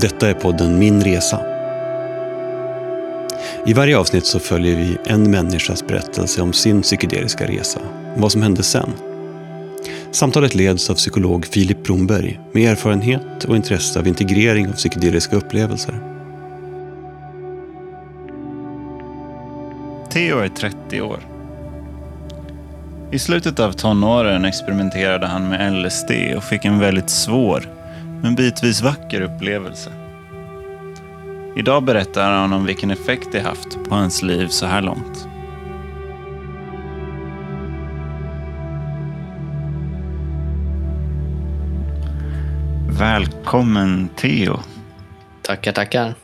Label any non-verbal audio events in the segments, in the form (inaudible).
Detta är podden Min Resa. I varje avsnitt så följer vi en människas berättelse om sin psykedeliska resa och vad som hände sen. Samtalet leds av psykolog Filip Bromberg med erfarenhet och intresse av integrering av psykedeliska upplevelser. Theo är 30 år. I slutet av tonåren experimenterade han med LSD och fick en väldigt svår, men bitvis vacker upplevelse. Idag berättar han om vilken effekt det haft på hans liv så här långt. Välkommen Theo. Tackar, tackar.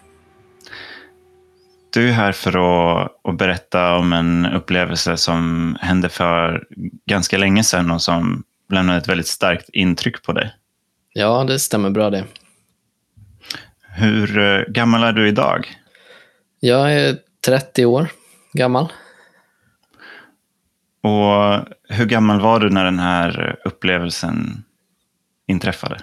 Du är här för att, att, berätta om en upplevelse som hände för ganska länge sedan och som lämnade ett väldigt starkt intryck på dig. Ja, det stämmer bra det. Hur eh, gammal är du idag? Jag är 30 år gammal. Och hur gammal var du när den här upplevelsen inträffade?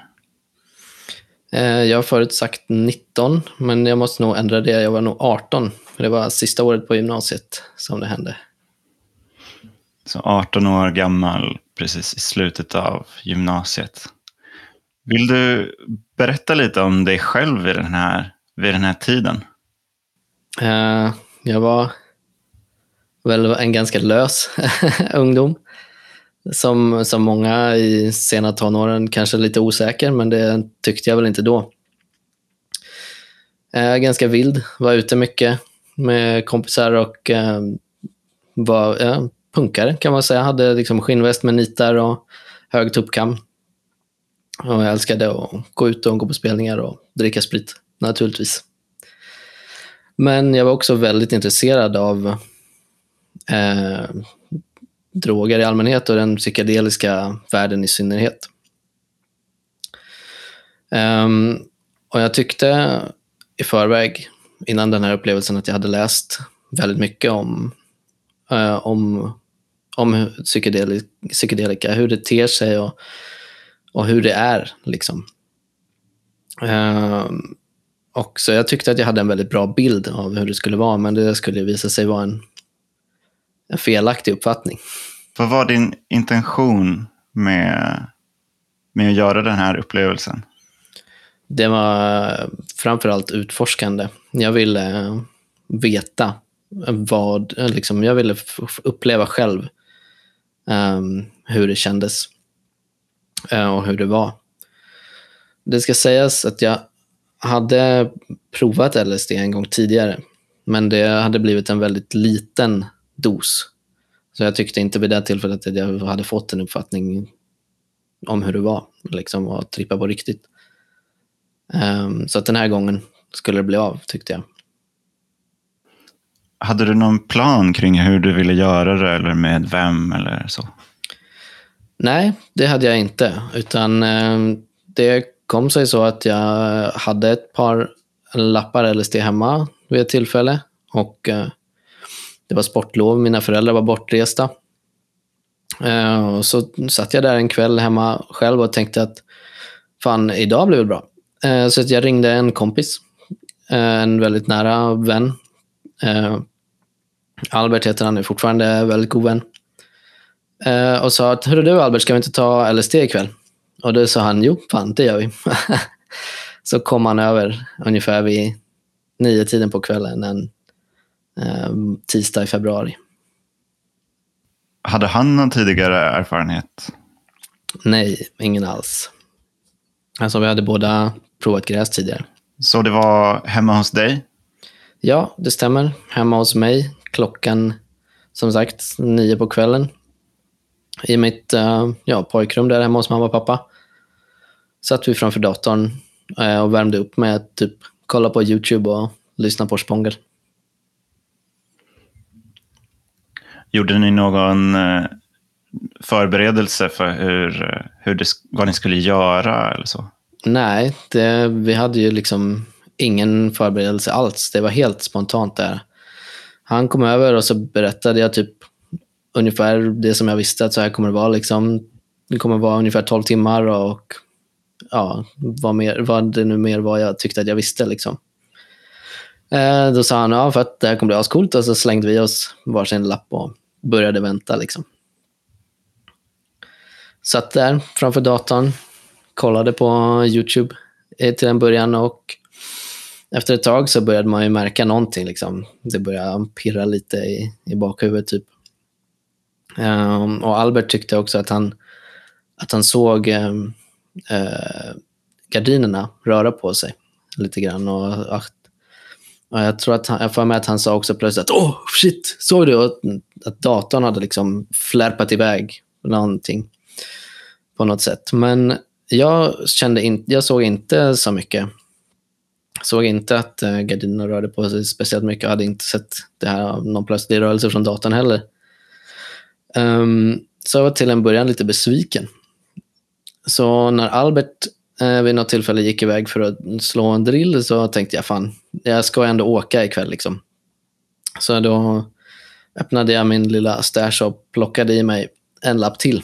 Eh, jag har förut sagt 19, men jag måste nog ändra det. Jag var nog 18. För det var sista året på gymnasiet som det hände. Så 18 år gammal, precis i slutet av gymnasiet. Vill du berätta lite om dig själv vid den här, vid den här tiden? Uh, jag var väl en ganska lös (laughs) ungdom. Som, som många i sena tonåren kanske lite osäker, men det tyckte jag väl inte då. Uh, ganska vild, var ute mycket med kompisar och uh, var uh, punkare kan man säga. Hade liksom skinnväst med nitar och hög tuppkam. Och jag älskade att gå ut och gå på spelningar och dricka sprit, naturligtvis. Men jag var också väldigt intresserad av eh, droger i allmänhet och den psykedeliska världen i synnerhet. Um, och jag tyckte i förväg, innan den här upplevelsen, att jag hade läst väldigt mycket om, uh, om, om psykedelika, hur det ter sig och och hur det är. Liksom. Uh, och så jag tyckte att jag hade en väldigt bra bild av hur det skulle vara, men det skulle visa sig vara en, en felaktig uppfattning. Vad var din intention med, med att göra den här upplevelsen? Det var framförallt utforskande. Jag ville veta vad, liksom, jag ville uppleva själv um, hur det kändes. Eh, och hur det var. Det ska sägas att jag hade provat LSD en gång tidigare, men det hade blivit en väldigt liten dos. Så jag tyckte inte vid det tillfället att jag hade fått en uppfattning om hur det var, liksom att trippa på riktigt. Um, så att den här gången skulle det bli av, tyckte jag. Hade du någon plan kring hur du ville göra det eller med vem eller så? Nej, det hade jag inte. Utan eh, det kom sig så att jag hade ett par lappar LSD hemma vid ett tillfälle. Och eh, det var sportlov, mina föräldrar var bortresta. Eh, och så satt jag där en kväll hemma själv och tänkte att fan, idag blir det bra. Eh, så jag ringde en kompis, eh, en väldigt nära vän. Eh, Albert heter han, är fortfarande väldigt god vän och sa att Hörru du Albert, ska vi inte ta LSD ikväll? Och då sa han, jo, fan det gör vi. (laughs) så kom han över ungefär vid nio tiden på kvällen en eh, tisdag i februari. Hade han någon tidigare erfarenhet? Nej, ingen alls. Alltså vi hade båda provat gräs tidigare. Så det var hemma hos dig? Ja, det stämmer. Hemma hos mig. Klockan, som sagt, nio på kvällen i mitt uh, ja, pojkrum där hemma hos mamma och pappa. Satt vi framför datorn uh, och värmde upp med att typ kolla på YouTube och lyssna på Spångel. Gjorde ni någon uh, förberedelse för hur, hur det, vad ni skulle göra eller så? Nej, det, vi hade ju liksom ingen förberedelse alls. Det var helt spontant där. Han kom över och så berättade jag typ ungefär det som jag visste att så här kommer det vara. Liksom. Det kommer vara ungefär 12 timmar och ja, vad, mer, vad det nu mer var jag tyckte att jag visste. Liksom. Eh, då sa han ja, för att det här kommer bli ascoolt och så slängde vi oss varsin lapp och började vänta. Liksom. Satt där framför datorn, kollade på YouTube eh, till en början och efter ett tag så började man ju märka någonting. Liksom. Det började pirra lite i, i bakhuvudet. Typ. Um, och Albert tyckte också att han, att han såg um, uh, gardinerna röra på sig lite grann. Och, och, och jag tror att han, jag får med att han sa också plötsligt att åh, oh, shit, såg du? att, att datorn hade liksom flärpat iväg någonting på något sätt. Men jag, kände in, jag såg inte så mycket. Såg inte att uh, gardinerna rörde på sig speciellt mycket. Jag hade inte sett det här, någon plötslig rörelse från datorn heller. Um, så jag var till en början lite besviken. Så när Albert eh, vid något tillfälle gick iväg för att slå en drill så tänkte jag fan, jag ska ändå åka ikväll. Liksom. Så då öppnade jag min lilla stash och plockade i mig en lapp till.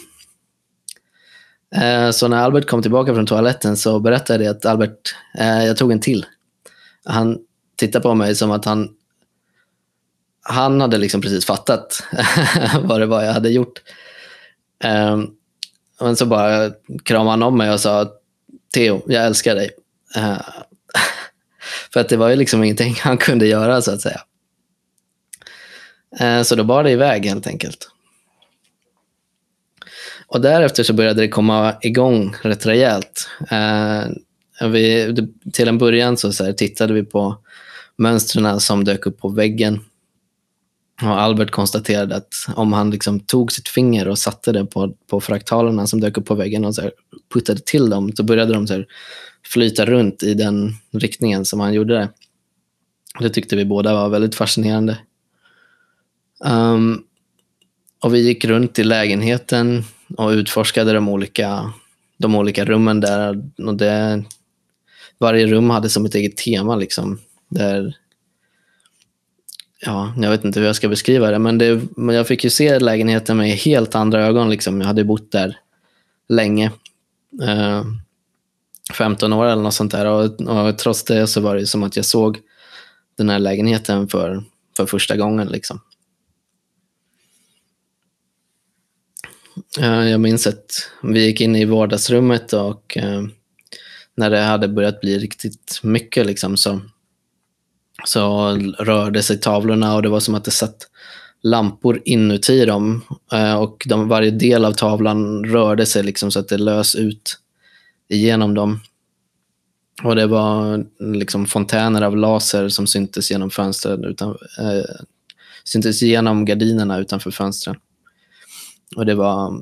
Eh, så när Albert kom tillbaka från toaletten så berättade jag att Albert, eh, jag tog en till. Han tittade på mig som att han han hade liksom precis fattat (laughs) vad det var jag hade gjort. Um, men så bara kramade han om mig och sa Theo, jag älskar dig. Uh, (laughs) för att det var ju liksom ingenting (laughs) han kunde göra så att säga. Uh, så då bar det iväg helt enkelt. Och därefter så började det komma igång rätt rejält. Uh, vi, till en början så, så här, tittade vi på mönstren som dök upp på väggen och Albert konstaterade att om han liksom tog sitt finger och satte det på, på fraktalerna som dök upp på väggen och så här puttade till dem, så började de så flyta runt i den riktningen som han gjorde det. Det tyckte vi båda var väldigt fascinerande. Um, och vi gick runt i lägenheten och utforskade de olika, de olika rummen där. Och det, varje rum hade som ett eget tema. Liksom, där ja, jag vet inte hur jag ska beskriva det, men, det, men jag fick ju se lägenheten med helt andra ögon. Liksom. Jag hade bott där länge. Eh, 15 år eller något sånt där. Och, och, trots det så var det som att jag såg den här lägenheten för, för första gången. Liksom. Eh, jag minns att vi gick in i vardagsrummet och eh, när det hade börjat bli riktigt mycket liksom, så så rörde sig tavlorna och det var som att det satt lampor inuti dem. Eh, och de, varje del av tavlan rörde sig liksom så att det lös ut igenom dem. Och det var liksom fontäner av laser som syntes genom fönstren utan, eh, syntes genom gardinerna utanför fönstren. Och det var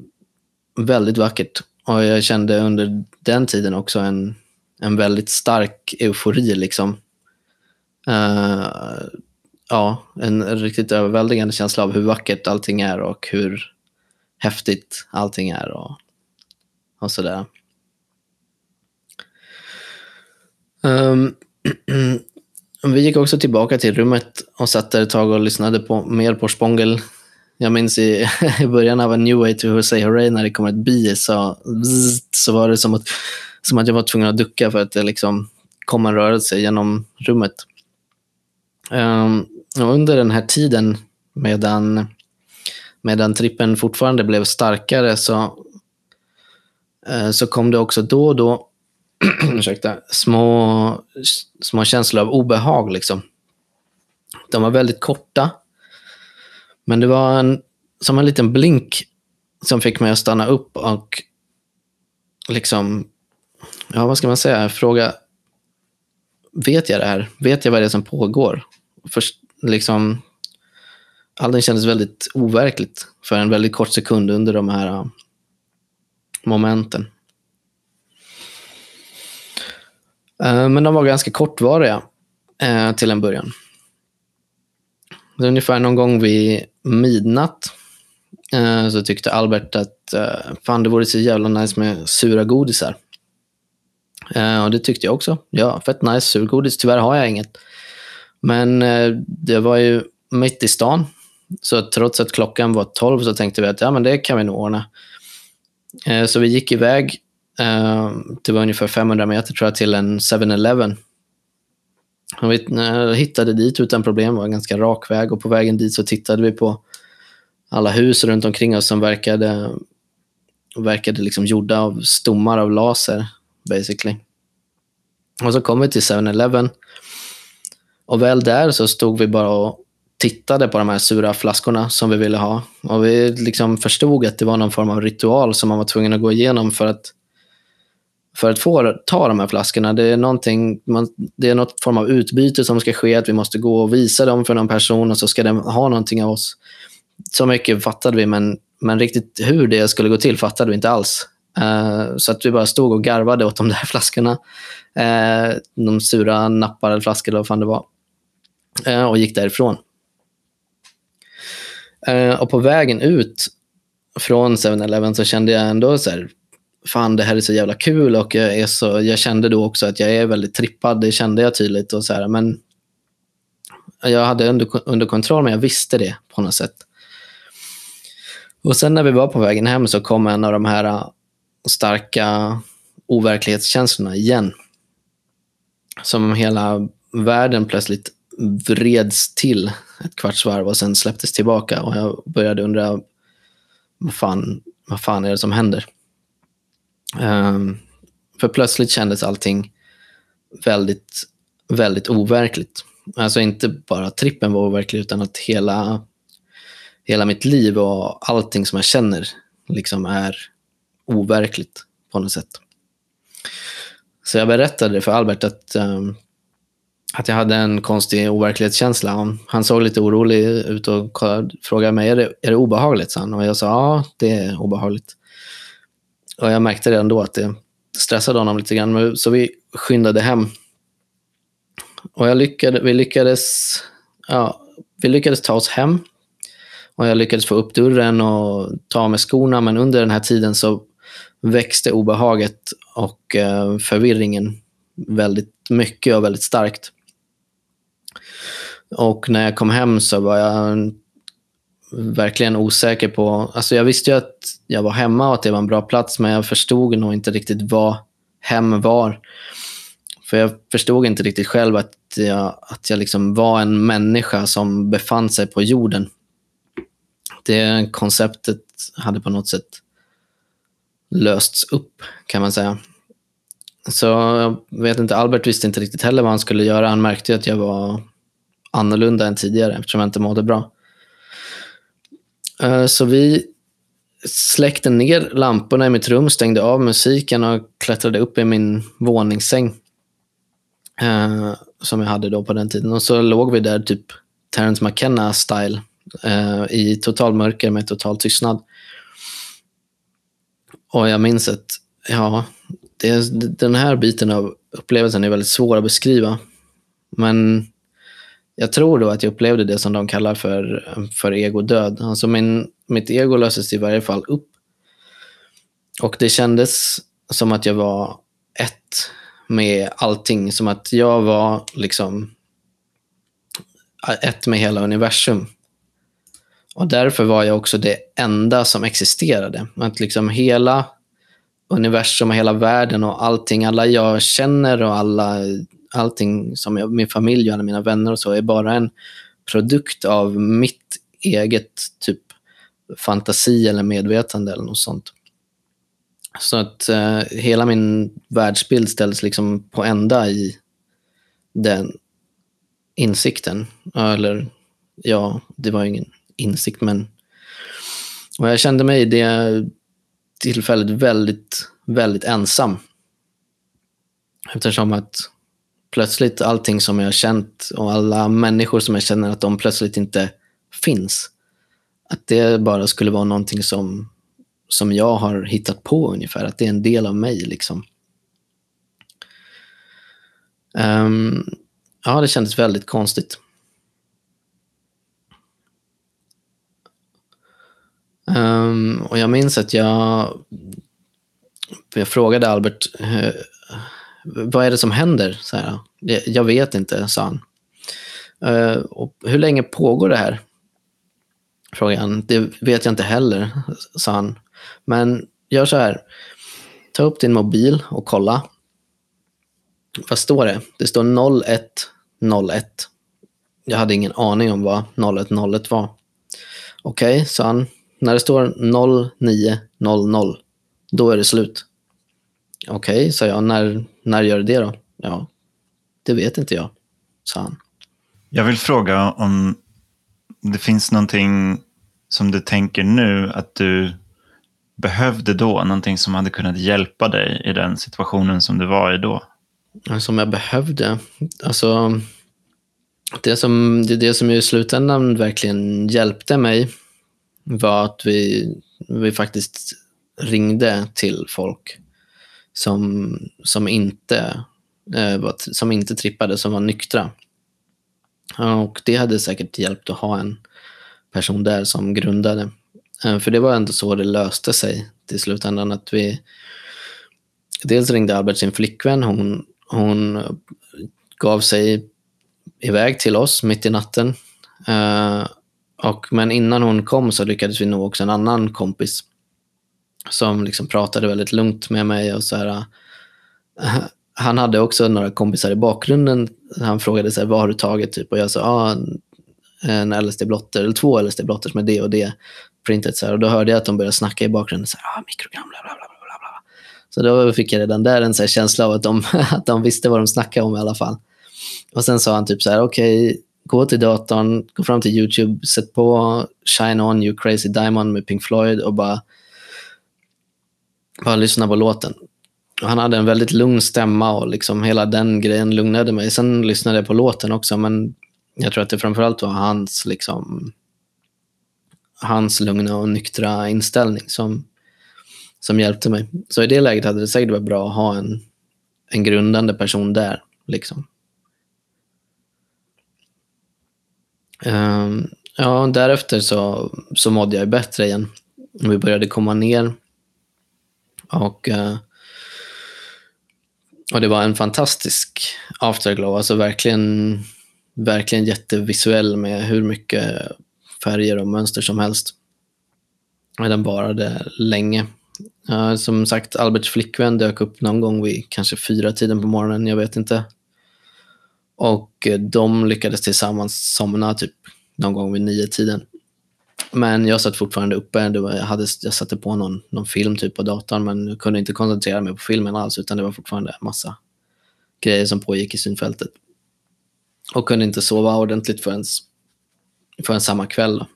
väldigt vackert. Och jag kände under den tiden också en, en väldigt stark eufori. Liksom. Uh, ja, en riktigt överväldigande känsla av hur vackert allting är och hur häftigt allting är och, och sådär. Um, (clears throat) vi gick också tillbaka till rummet och satt där ett tag och lyssnade på, mer på Spångel. Jag minns i, (laughs) i början av A New Way to Say Hooray när det kom ett bi så, så var det som att, som att jag var tvungen att ducka för att det liksom kom en rörelse genom rummet. Um, under den här tiden, medan, medan trippen fortfarande blev starkare, så, uh, så kom det också då och då (clears throat) ursäkta, små, små känslor av obehag. Liksom. De var väldigt korta, men det var en, som en liten blink som fick mig att stanna upp och liksom, ja vad ska man säga, fråga, vet jag det här? Vet jag vad det är som pågår? Först, liksom, allting kändes väldigt overkligt för en väldigt kort sekund under de här uh, momenten. Uh, men de var ganska kortvariga uh, till en början. Ungefär någon gång vid midnatt uh, så tyckte Albert att fan, det vore så jävla nice med sura godisar. och det tyckte jag också. Ja, fett nice surgodis. Tyvärr har jag inget. Men eh, det var ju mitt i stan. Så trots att klockan var 12 så tänkte vi att ja, men det kan vi nog ordna. Eh, så vi gick iväg eh, det var ungefär 500 meter tror jag till en 7-Eleven. Vi hittade dit utan problem, det var en ganska rak väg och på vägen dit så tittade vi på alla hus runt omkring oss som verkade, verkade liksom gjorda av stommar av laser, basically. Och så kom vi till 7-Eleven och väl där så stod vi bara och tittade på de här sura flaskorna som vi ville ha. Och vi liksom förstod att det var någon form av ritual som man var tvungen att gå igenom för att, för att få ta de här flaskorna. Det är, någonting, man, det är något form av utbyte som ska ske, att vi måste gå och visa dem för någon person och så ska den ha någonting av oss. Så mycket fattade vi, men, men riktigt hur det skulle gå till fattade vi inte alls. Uh, så att vi bara stod och garvade åt de där (laughs) flaskorna. Uh, de sura nappar eller flaskor eller vad fan det var. Eh, och gick därifrån. Eh, och på vägen ut från 7-Eleven så kände jag ändå så här, fan det här är så jävla kul och jag, är så, jag kände då också att jag är väldigt trippad, det kände jag tydligt. Och så här, men jag hade under, under kontroll, men jag visste det på något sätt. Och sen när vi var på vägen hem så kom en av de här eh, starka overklighetskänslorna igen. Som hela världen plötsligt vreds till ett kvarts varv och sen släpptes tillbaka. Och jag började undra, vad fan, vad fan är det som händer? Um, för plötsligt kändes allting väldigt, väldigt overkligt. Alltså inte bara trippen var overklig, utan att hela, hela mitt liv och allting som jag känner liksom är overkligt på något sätt. Så jag berättade för Albert att, um, att jag hade en konstig overklighetskänsla. Han såg lite orolig ut och frågade mig, är det, är det obehagligt? Sen? Och jag sa, ja, det är obehagligt. Och jag märkte redan då att det stressade honom lite grann. Så vi skyndade hem. Och jag lyckade, vi, lyckades, ja, vi lyckades ta oss hem. Och jag lyckades få upp dörren och ta av mig skorna. Men under den här tiden så växte obehaget och eh, förvirringen väldigt mycket och väldigt starkt. Och när jag kom hem så var jag verkligen osäker på... Alltså jag visste ju att jag var hemma och att det var en bra plats, men jag förstod nog inte riktigt vad hem var. För jag förstod inte riktigt själv att jag, att jag liksom var en människa som befann sig på jorden. Det konceptet hade på något sätt lösts upp, kan man säga. Så jag vet inte, Albert visste inte riktigt heller vad han skulle göra. Han märkte att jag var annorlunda än tidigare eftersom jag inte mådde bra. Eh, så vi släckte ner lamporna i mitt rum, stängde av musiken och klättrade upp i min våningssäng. Eh, som jag hade då på den tiden. Och så låg vi där typ Terence McKenna-style eh, i total mörker med total tystnad. Och jag minns att ja, det, den här biten av upplevelsen är väldigt svår att beskriva. Men jag tror då att jag upplevde det som de kallar för, för egodöd. Alltså min, mitt ego löstes i varje fall upp. Och det kändes som att jag var ett med allting. Som att jag var liksom ett med hela universum. Och därför var jag också det enda som existerade. Att liksom hela universum och hela världen och allting, alla jag känner och alla allting som jag, min familj och alla mina vänner och så är bara en produkt av mitt eget typ fantasi eller medvetande eller något sånt. Så att eh, hela min världsbild ställs liksom på ända i den insikten. Eller ja, det var ingen insikt, men och jag kände mig i det tillfället väldigt, väldigt ensam. Eftersom att plötsligt allting som jag har känt och alla människor som jag känner att de plötsligt inte finns. Att det bara skulle vara någonting som, som jag har hittat på ungefär. Att det är en del av mig. liksom. Um, ja, det kändes väldigt konstigt. Um, och jag minns att jag, jag frågade Albert eh, vad är det som händer? Så här, jag vet inte, sa han. Uh, och hur länge pågår det här? Frågade han. Det vet jag inte heller, sa han. Men gör så här. ta upp din mobil och kolla. Vad står det? Det står 0101. Jag hade ingen aning om vad 0101 var. Okej, okay, sa han. När det står 0900, då är det slut. Okej, okay, sa jag. När, när gör det då? Ja, det vet inte jag, sa han. Jag vill fråga om det finns någonting som du tänker nu att du behövde då? Någonting som hade kunnat hjälpa dig i den situationen som du var i då? Som jag behövde? Alltså, det som, det, det som i slutändan verkligen hjälpte mig var att vi, vi faktiskt ringde till folk som, som, inte, eh, som inte trippade, som var nyktra. Och det hade säkert hjälpt att ha en person där som grundade. Eh, för det var ändå så det löste sig till slutändan. Att vi, dels ringde Albert sin flickvän. Hon, hon gav sig iväg till oss mitt i natten. Eh, och, men innan hon kom så lyckades vi nå också en annan kompis som liksom pratade väldigt lugnt med mig. och så här, uh, Han hade också några kompisar i bakgrunden. Han frågade så här, vad har du tagit? Typ, och jag sa ah, en LSD-blotter, eller två LSD-blotter med det och det printet. Så här, och då hörde jag att de började snacka i bakgrunden. Så här, ah, mikrogram, bla, bla, bla, bla, bla. Så då fick jag redan där en så känsla av att de, (laughs) att de visste vad de snackade om i alla fall. Och sen sa han typ så här, okej, okay, gå till datorn, gå fram till YouTube, sätt på Shine On You Crazy Diamond med Pink Floyd och bara, bara lyssna på låten. Och han hade en väldigt lugn stämma och liksom hela den grejen lugnade mig. Sen lyssnade jag på låten också, men jag tror att det framförallt var hans, liksom, hans lugna och nyktra inställning som, som hjälpte mig. Så i det läget hade det säkert varit bra att ha en, en grundande person där. Liksom. Um, ja, därefter så, så mådde jag bättre igen. Vi började komma ner. Och, eh, och det var en fantastisk afterglow. Alltså verkligen, verkligen jättevisuell med hur mycket färger och mönster som helst. Den varade länge. Eh, som sagt, Alberts flickvän dök upp någon gång vid kanske fyra tiden på morgonen, jag vet inte. Och eh, de lyckades tillsammans somna typ någon gång vid nio tiden. Men jag satt fortfarande uppe. Jag, hade, jag satte på någon, någon film typ på datorn men jag kunde inte koncentrera mig på filmen alls utan det var fortfarande massa grejer som pågick i synfältet. Och kunde inte sova ordentligt förrän, förrän samma kväll. Då.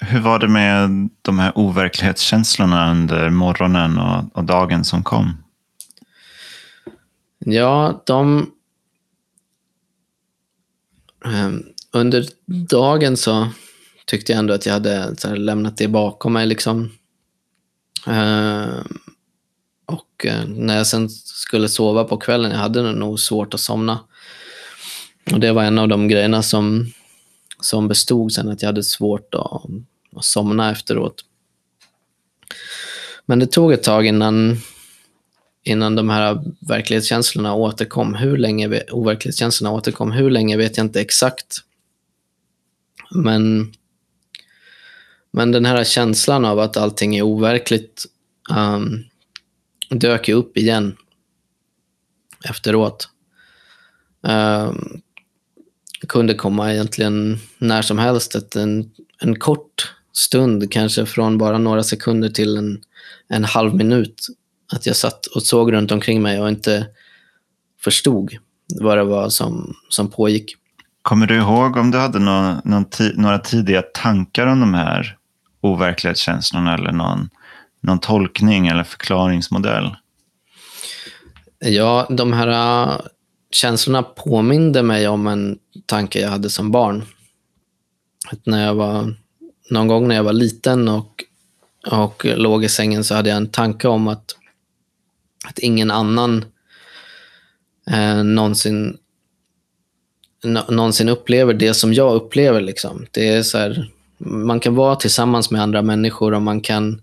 Hur var det med de här overklighetskänslorna under morgonen och, och dagen som kom? Ja, de... Um, under dagen så tyckte jag ändå att jag hade här, lämnat det bakom mig. Liksom. Eh, och eh, när jag sen skulle sova på kvällen, jag hade nog svårt att somna. Och Det var en av de grejerna som, som bestod sen, att jag hade svårt att, att somna efteråt. Men det tog ett tag innan, innan de här verklighetskänslorna återkom. Hur länge overklighetskänslorna återkom, hur länge vet jag inte exakt. Men, men den här känslan av att allting är overkligt um, dök ju upp igen efteråt. Um, kunde komma egentligen när som helst. Ett, en, en kort stund, kanske från bara några sekunder till en, en halv minut, att jag satt och såg runt omkring mig och inte förstod vad det var som, som pågick. Kommer du ihåg om du hade någon, någon några tidiga tankar om de här overklighetskänslorna eller någon, någon tolkning eller förklaringsmodell? Ja, de här äh, känslorna påminde mig om en tanke jag hade som barn. Att när jag var, någon gång när jag var liten och, och låg i sängen så hade jag en tanke om att, att ingen annan eh, någonsin någonsin upplever det som jag upplever. Liksom. Det är så här, man kan vara tillsammans med andra människor och man kan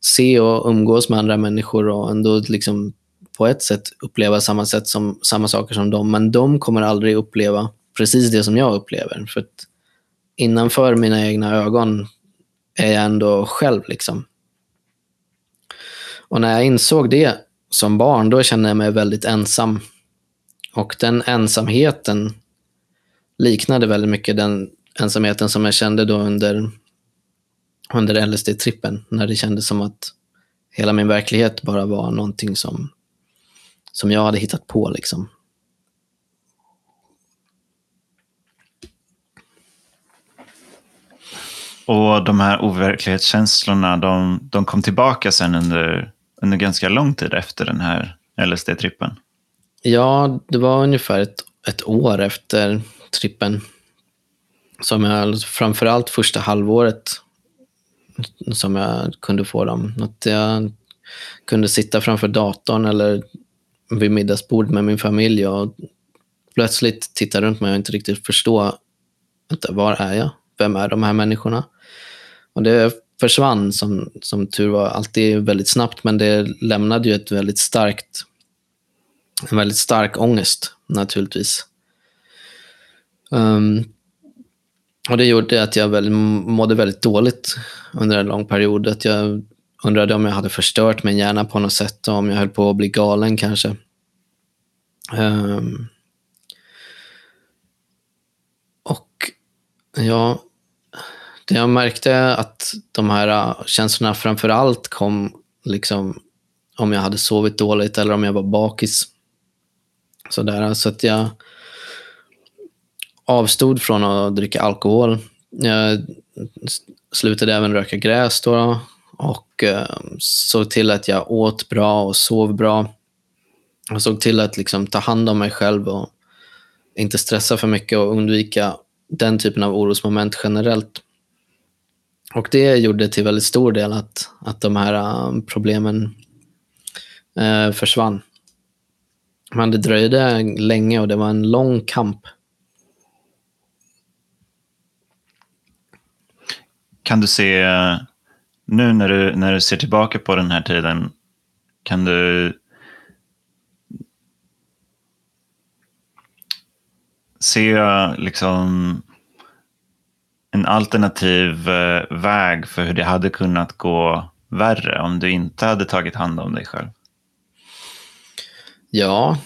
se och umgås med andra människor och ändå liksom på ett sätt uppleva samma, sätt som, samma saker som dem. Men de kommer aldrig uppleva precis det som jag upplever. För att innanför mina egna ögon är jag ändå själv. liksom. Och när jag insåg det som barn, då kände jag mig väldigt ensam. Och den ensamheten liknade väldigt mycket den ensamheten som jag kände då under, under LSD-trippen. När det kändes som att hela min verklighet bara var någonting som, som jag hade hittat på. Liksom. Och de här overklighetskänslorna, de, de kom tillbaka sen under, under ganska lång tid efter den här LSD-trippen. Ja, det var ungefär ett, ett år efter trippen som jag, alltså, framförallt första halvåret, som jag kunde få dem. Att jag kunde sitta framför datorn eller vid middagsbord med min familj och plötsligt titta runt mig och inte riktigt förstå, vänta, var är jag? Vem är de här människorna? Och det försvann som, som tur var alltid väldigt snabbt, men det lämnade ju ett väldigt starkt, en väldigt stark ångest naturligtvis. Um, och det gjorde att jag väl mådde väldigt dåligt under en lång period. Att jag undrade om jag hade förstört min hjärna på något sätt och om jag höll på att bli galen kanske. Um, och ja, det jag märkte att de här äh, känslorna framför allt kom liksom om jag hade sovit dåligt eller om jag var bakis. Sådär, så att jag avstod från att dricka alkohol. Jag slutade även röka gräs då och eh, såg till att jag åt bra och sov bra. Jag såg till att liksom ta hand om mig själv och inte stressa för mycket och undvika den typen av orosmoment generellt. Och det gjorde till väldigt stor del att, att de här eh, problemen eh, försvann. Men det dröjde länge och det var en lång kamp Kan du se, nu när du, när du ser tillbaka på den här tiden, kan du se liksom en alternativ eh, väg för hur det hade kunnat gå värre om du inte hade tagit hand om dig själv? Ja,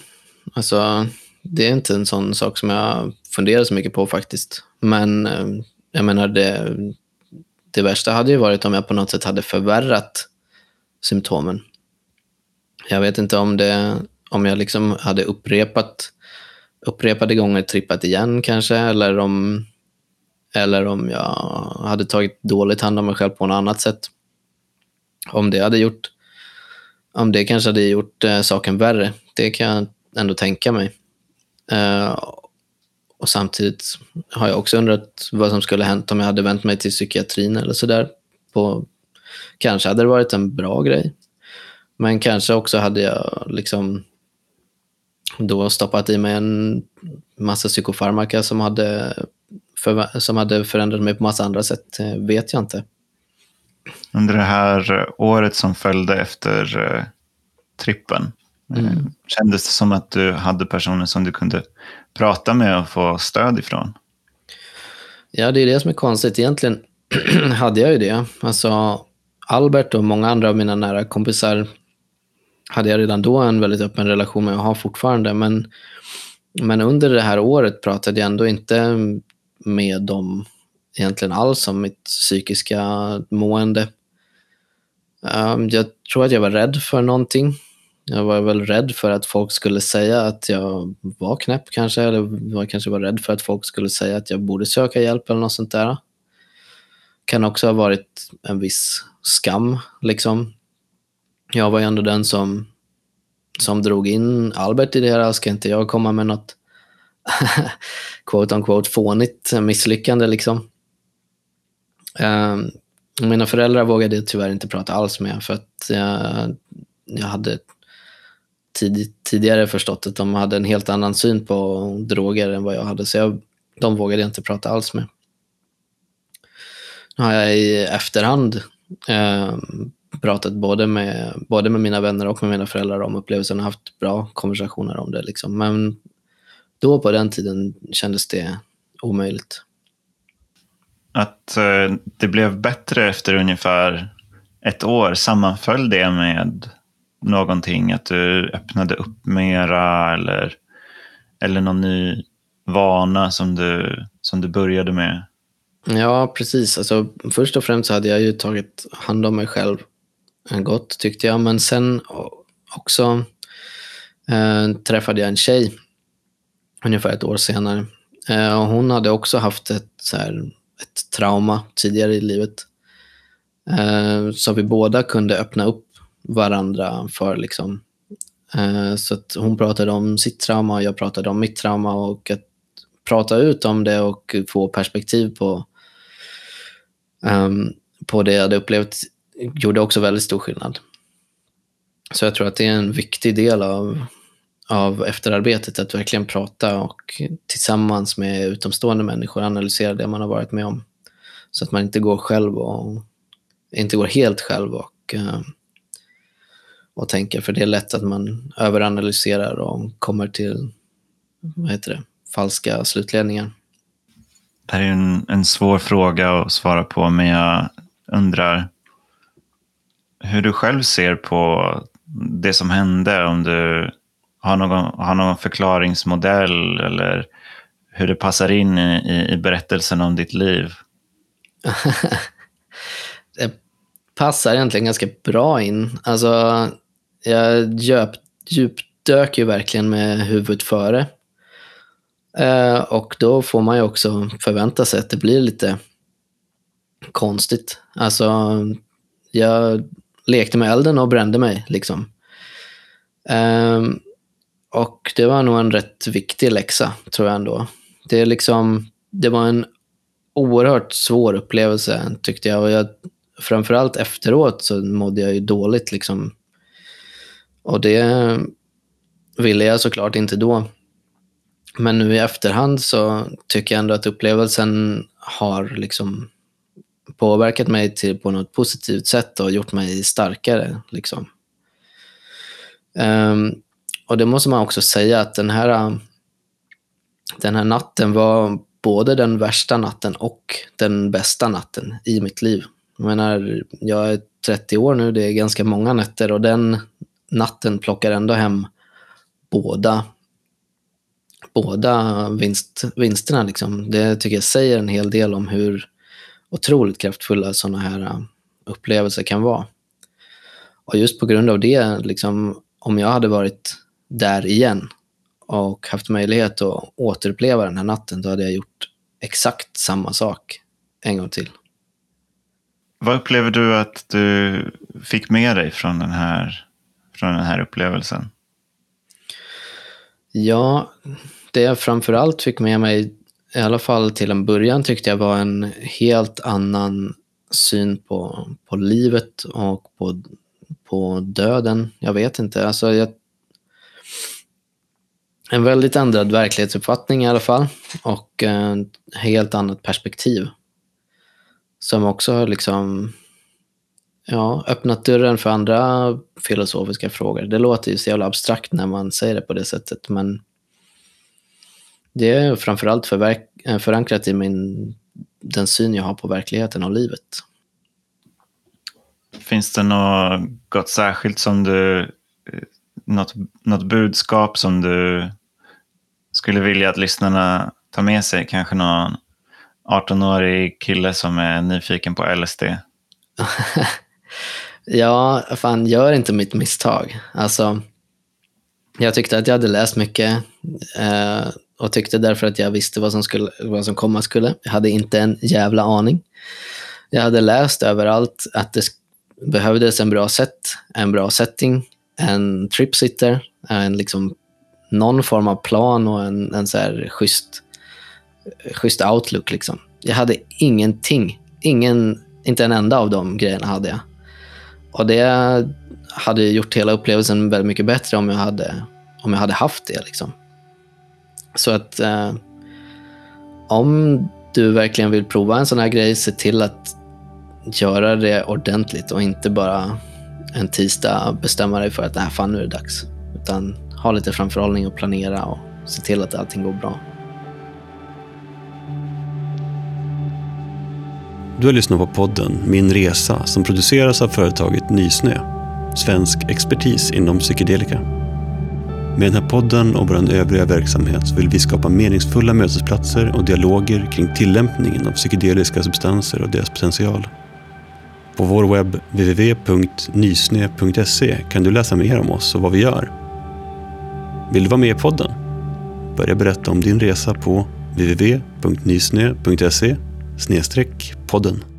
alltså det är inte en sån sak som jag funderar så mycket på faktiskt. Men eh, jag menar, det, det värsta hade ju varit om jag på något sätt hade förvärrat symptomen. Jag vet inte om, det, om jag liksom hade upprepat upprepade gånger trippat igen kanske, eller om, eller om jag hade tagit dåligt hand om mig själv på något annat sätt. Om det hade gjort, om det kanske hade gjort eh, saken värre, det kan jag ändå tänka mig. Eh, och samtidigt har jag också undrat vad som skulle hänt om jag hade vänt mig till psykiatrin eller sådär. Kanske hade det varit en bra grej. Men kanske också hade jag liksom då stoppat i mig en massa psykofarmaka som hade, för, som hade förändrat mig på massa andra sätt. vet jag inte. Under det här året som följde efter eh, trippen, mm. kändes det som att du hade personer som du kunde prata med och få stöd ifrån? Ja, det är det som är konstigt. Egentligen (clears throat) hade jag ju det. Alltså, Albert och många andra av mina nära kompisar hade jag redan då en väldigt öppen relation med och har fortfarande. Men, men under det här året pratade jag ändå inte med dem egentligen alls om mitt psykiska mående. Um, jag tror att jag var rädd för någonting. Jag var väl rädd för att folk skulle säga att jag var knäpp kanske, eller jag kanske var rädd för att folk skulle säga att jag borde söka hjälp eller något sånt där. Kan också ha varit en viss skam, liksom. Jag var ju ändå den som, som drog in Albert i det här. Ska inte jag komma med något (laughs) quote on quote fånigt misslyckande liksom. Um, mina föräldrar vågade jag tyvärr inte prata alls med för att jag, jag hade tid, tidigare förstått att de hade en helt annan syn på droger än vad jag hade, så jag, de vågade jag inte prata alls med. Nu har jag i efterhand eh, pratat både med, både med mina vänner och med mina föräldrar om upplevelsen och haft bra konversationer om det. Liksom. Men då på den tiden kändes det omöjligt. Att eh, det blev bättre efter ungefär ett år, sammanföll det med någonting? Att du öppnade upp mera eller, eller någon ny vana som du, som du började med? Ja, precis. Alltså, först och främst så hade jag ju tagit hand om mig själv eh, gott, tyckte jag. Men sen också eh, träffade jag en tjej ungefär ett år senare. Eh, och hon hade också haft ett, så här, ett trauma tidigare i livet. Eh, så vi båda kunde öppna upp varandra för. Liksom. Eh, så att hon pratade om sitt trauma och jag pratade om mitt trauma. Och att prata ut om det och få perspektiv på, um, på det jag hade upplevt gjorde också väldigt stor skillnad. Så jag tror att det är en viktig del av, av efterarbetet, att verkligen prata och tillsammans med utomstående människor analysera det man har varit med om. Så att man inte går själv och inte går helt själv och, um, och tänker, för det är lätt att man överanalyserar och kommer till vad heter det, falska slutledningar. Det här är en, en svår fråga att svara på, men jag undrar hur du själv ser på det som hände, om du har någon, har någon förklaringsmodell eller hur det passar in i, i berättelsen om ditt liv? (laughs) det passar egentligen ganska bra in. Alltså, jag djup, djupdök ju verkligen med huvudet före. Eh, och då får man ju också förvänta sig att det blir lite konstigt. Alltså, jag lekte med elden och brände mig. Liksom. Eh, och det var nog en rätt viktig läxa, tror jag ändå. Det, är liksom, det var en oerhört svår upplevelse, tyckte jag. Och jag, framförallt efteråt så mådde jag ju dåligt. Liksom. Och det ville jag såklart inte då. Men nu i efterhand så tycker jag ändå att upplevelsen har liksom påverkat mig till, på något positivt sätt och gjort mig starkare. Liksom. Um, och det måste man också säga att den här, den här natten var både den värsta natten och den bästa natten i mitt liv. Jag menar, jag är 30 år nu, det är ganska många nätter och den natten plockar ändå hem båda, båda vinst, vinsterna. Liksom. Det tycker jag säger en hel del om hur otroligt kraftfulla sådana här äh, upplevelser kan vara. Och just på grund av det, liksom, om jag hade varit där igen och haft möjlighet att återuppleva den här natten, då hade jag gjort exakt samma sak en gång till. Vad upplever du att du fick med dig från den här, från den här upplevelsen? Ja, det jag framförallt fick med mig i alla fall till en början tyckte jag var en helt annan syn på, på livet och på, på döden. Jag vet inte. Alltså jag, en väldigt ändrad verklighetsuppfattning i alla fall och ett helt annat perspektiv. Som också har liksom ja, öppnat dörren för andra filosofiska frågor. Det låter ju så jävla abstrakt när man säger det på det sättet men det är framförallt förverk- eh, förankrat i min, den syn jag har på verkligheten och livet. Finns det något särskilt som du, eh, något, något budskap som du skulle vilja att lyssnarna tar med sig? Kanske någon 18-årig kille som är nyfiken på LSD? (laughs) ja, fan gör inte mitt misstag. Alltså, jag tyckte att jag hade läst mycket. Eh, och tyckte därför att jag visste vad som, skulle, vad som komma skulle. Jag hade inte en jävla aning. Jag hade läst överallt att det behövdes en bra set, en bra setting, en tripsitter, en liksom någon form av plan och en, en så här schysst, schysst outlook. Liksom. Jag hade ingenting. Ingen, inte en enda av de grejerna hade jag. Och det hade gjort hela upplevelsen väldigt mycket bättre om jag hade, om jag hade haft det. Liksom. Så att eh, om du verkligen vill prova en sån här grej, se till att göra det ordentligt och inte bara en tisdag bestämma dig för att nej, fan nu är det dags. Utan ha lite framförhållning och planera och se till att allting går bra. Du har lyssnat på podden Min Resa som produceras av företaget Nysnö. svensk expertis inom psykedelika. Med den här podden och vår övriga verksamhet vill vi skapa meningsfulla mötesplatser och dialoger kring tillämpningen av psykedeliska substanser och deras potential. På vår webb www.nysne.se kan du läsa mer om oss och vad vi gör. Vill du vara med i podden? Börja berätta om din resa på www.nysne.se podden.